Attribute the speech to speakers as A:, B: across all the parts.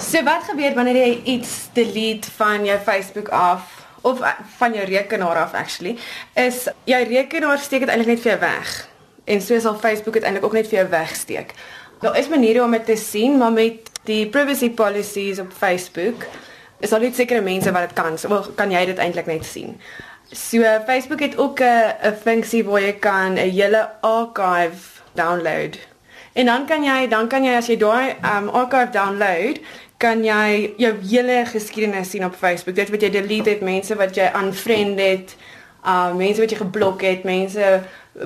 A: So wat gebeur wanneer jy iets delete van jou Facebook af of uh, van jou rekenaar af actually is jou rekenaar steek dit eintlik net vir jou weg. En so sal Facebook dit eintlik ook net vir jou wegsteek. Daar is maniere om dit te sien, maar met die privacy policies op Facebook is al net sekere mense wat dit kan. So kan jy dit eintlik net sien. So Facebook het ook 'n 'n funksie waar jy kan 'n hele archive download. En dan kan jy dan kan jy as jy daai um archive download, kan jy jou hele geskiedenis sien op Facebook. Dit wat jy delete het, mense wat jy unfriend het, uh mense wat jy geblok het, mense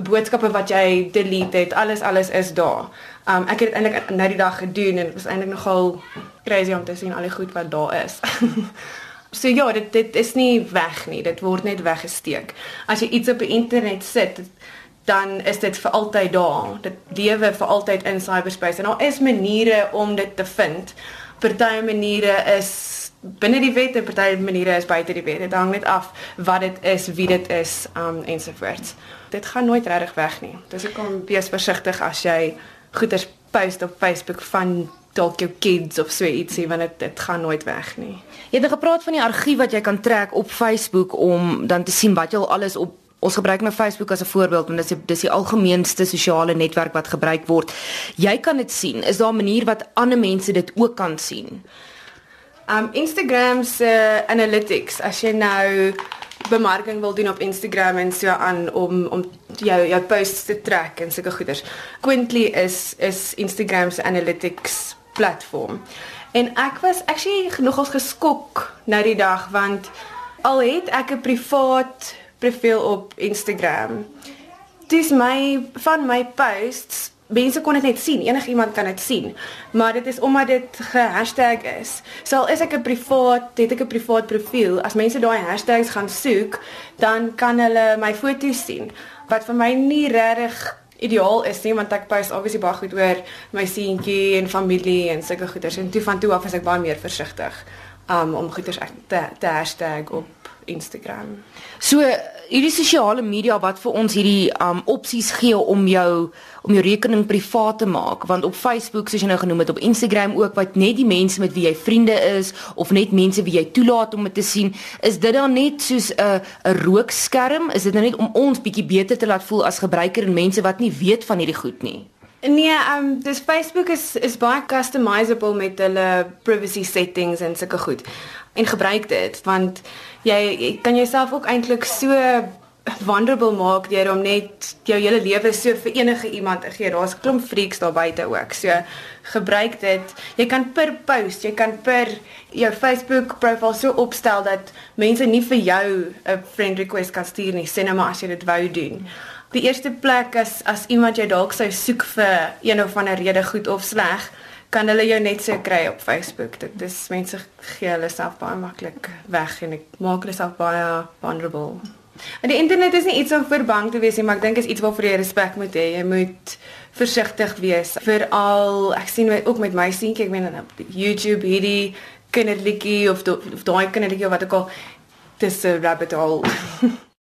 A: boodskappe wat jy delete het, alles alles is daar. Um ek het dit eintlik nou die dag gedoen en dit was eintlik nogal crazy om te sien al die goed wat daar is. so ja, dit dit is nie weg nie. Dit word net weggesteek. As jy iets op die internet sit, dan is dit vir altyd daar. Dit lewe vir altyd in cyberspace en daar is maniere om dit te vind. Party maniere is binne die wet en party maniere is buite die wet. Dit hang net af wat dit is, wie dit is, um ensovoorts. Dit gaan nooit regtig weg nie. Dis ek kom wees versigtig as jy goeders post op Facebook van dalk jou kids of so ietsie want dit dit gaan nooit weg nie.
B: Jy het nou gepraat van die argief wat jy kan trek op Facebook om dan te sien wat jy al alles op ons gebruik nou Facebook as 'n voorbeeld want dit is dis die algemeenste sosiale netwerk wat gebruik word. Jy kan dit sien. Is daar 'n manier wat ander mense dit ook kan sien?
A: Um Instagram se uh, analytics as jy nou bemarking wil doen op Instagram en so aan om om jou jou posts te trek en sulke goeders. Quintly is is Instagram se analytics platform. En ek was actually nogals geskok nou die dag want al het ek 'n privaat profiel op Instagram. Dis my van my posts mense kon dit net sien. Enige iemand kan dit sien. Maar dit is omdat dit ge-hashtag is. Sal is ek 'n privaat, het ek 'n privaat profiel. As mense daai hashtags gaan soek, dan kan hulle my foto's sien. Wat vir my nie regtig ideaal is nie want ek post obviously baie goed oor my seentjie en familie en sulke goeders en toe van toe af is ek baie meer versigtig um, om goeders te, te hashtag op Instagram.
B: So hierdie sosiale media wat vir ons hierdie um opsies gee om jou om jou rekening privaat te maak. Want op Facebook soos jy nou genoem het op Instagram ook wat net die mense met wie jy vriende is of net mense wie jy toelaat om dit te sien is dit dan net soos 'n 'n rookskerm? Is dit nou net om ons bietjie beter te laat voel as gebruiker en mense wat nie weet van hierdie goed nie
A: Nee, um dis Facebook is is baie customizable met hulle privacy settings en sulke goed. En gebruik dit want jy, jy kan jouself ook eintlik so vulnerable maak deur om net jou hele lewe so vir enige iemand te gee. Daar's klomp freaks daar buite ook. So gebruik dit. Jy kan per post, jy kan per jou Facebook profiel so opstel dat mense nie vir jou 'n friend request kan stuur nie, sien nou maar as jy dit wou doen. Die eerste plek is as iemand jou dalk sou soek vir een of ander rede goed of sleg, kan hulle jou net so kry op Facebook. Dit is mense gee hulle self baie maklik weg en ek maak hulle self baie vulnerable. En die internet is nie iets om vir bang te wees nie, maar ek dink is iets waarvoor jy respek moet hê. Jy moet versigtig wees. Veral ek sien ook met my seentjie, ek meen op YouTube hierdie kinderliedjie of of daai kinderliedjie wat ek al dis 'n rabbit hole.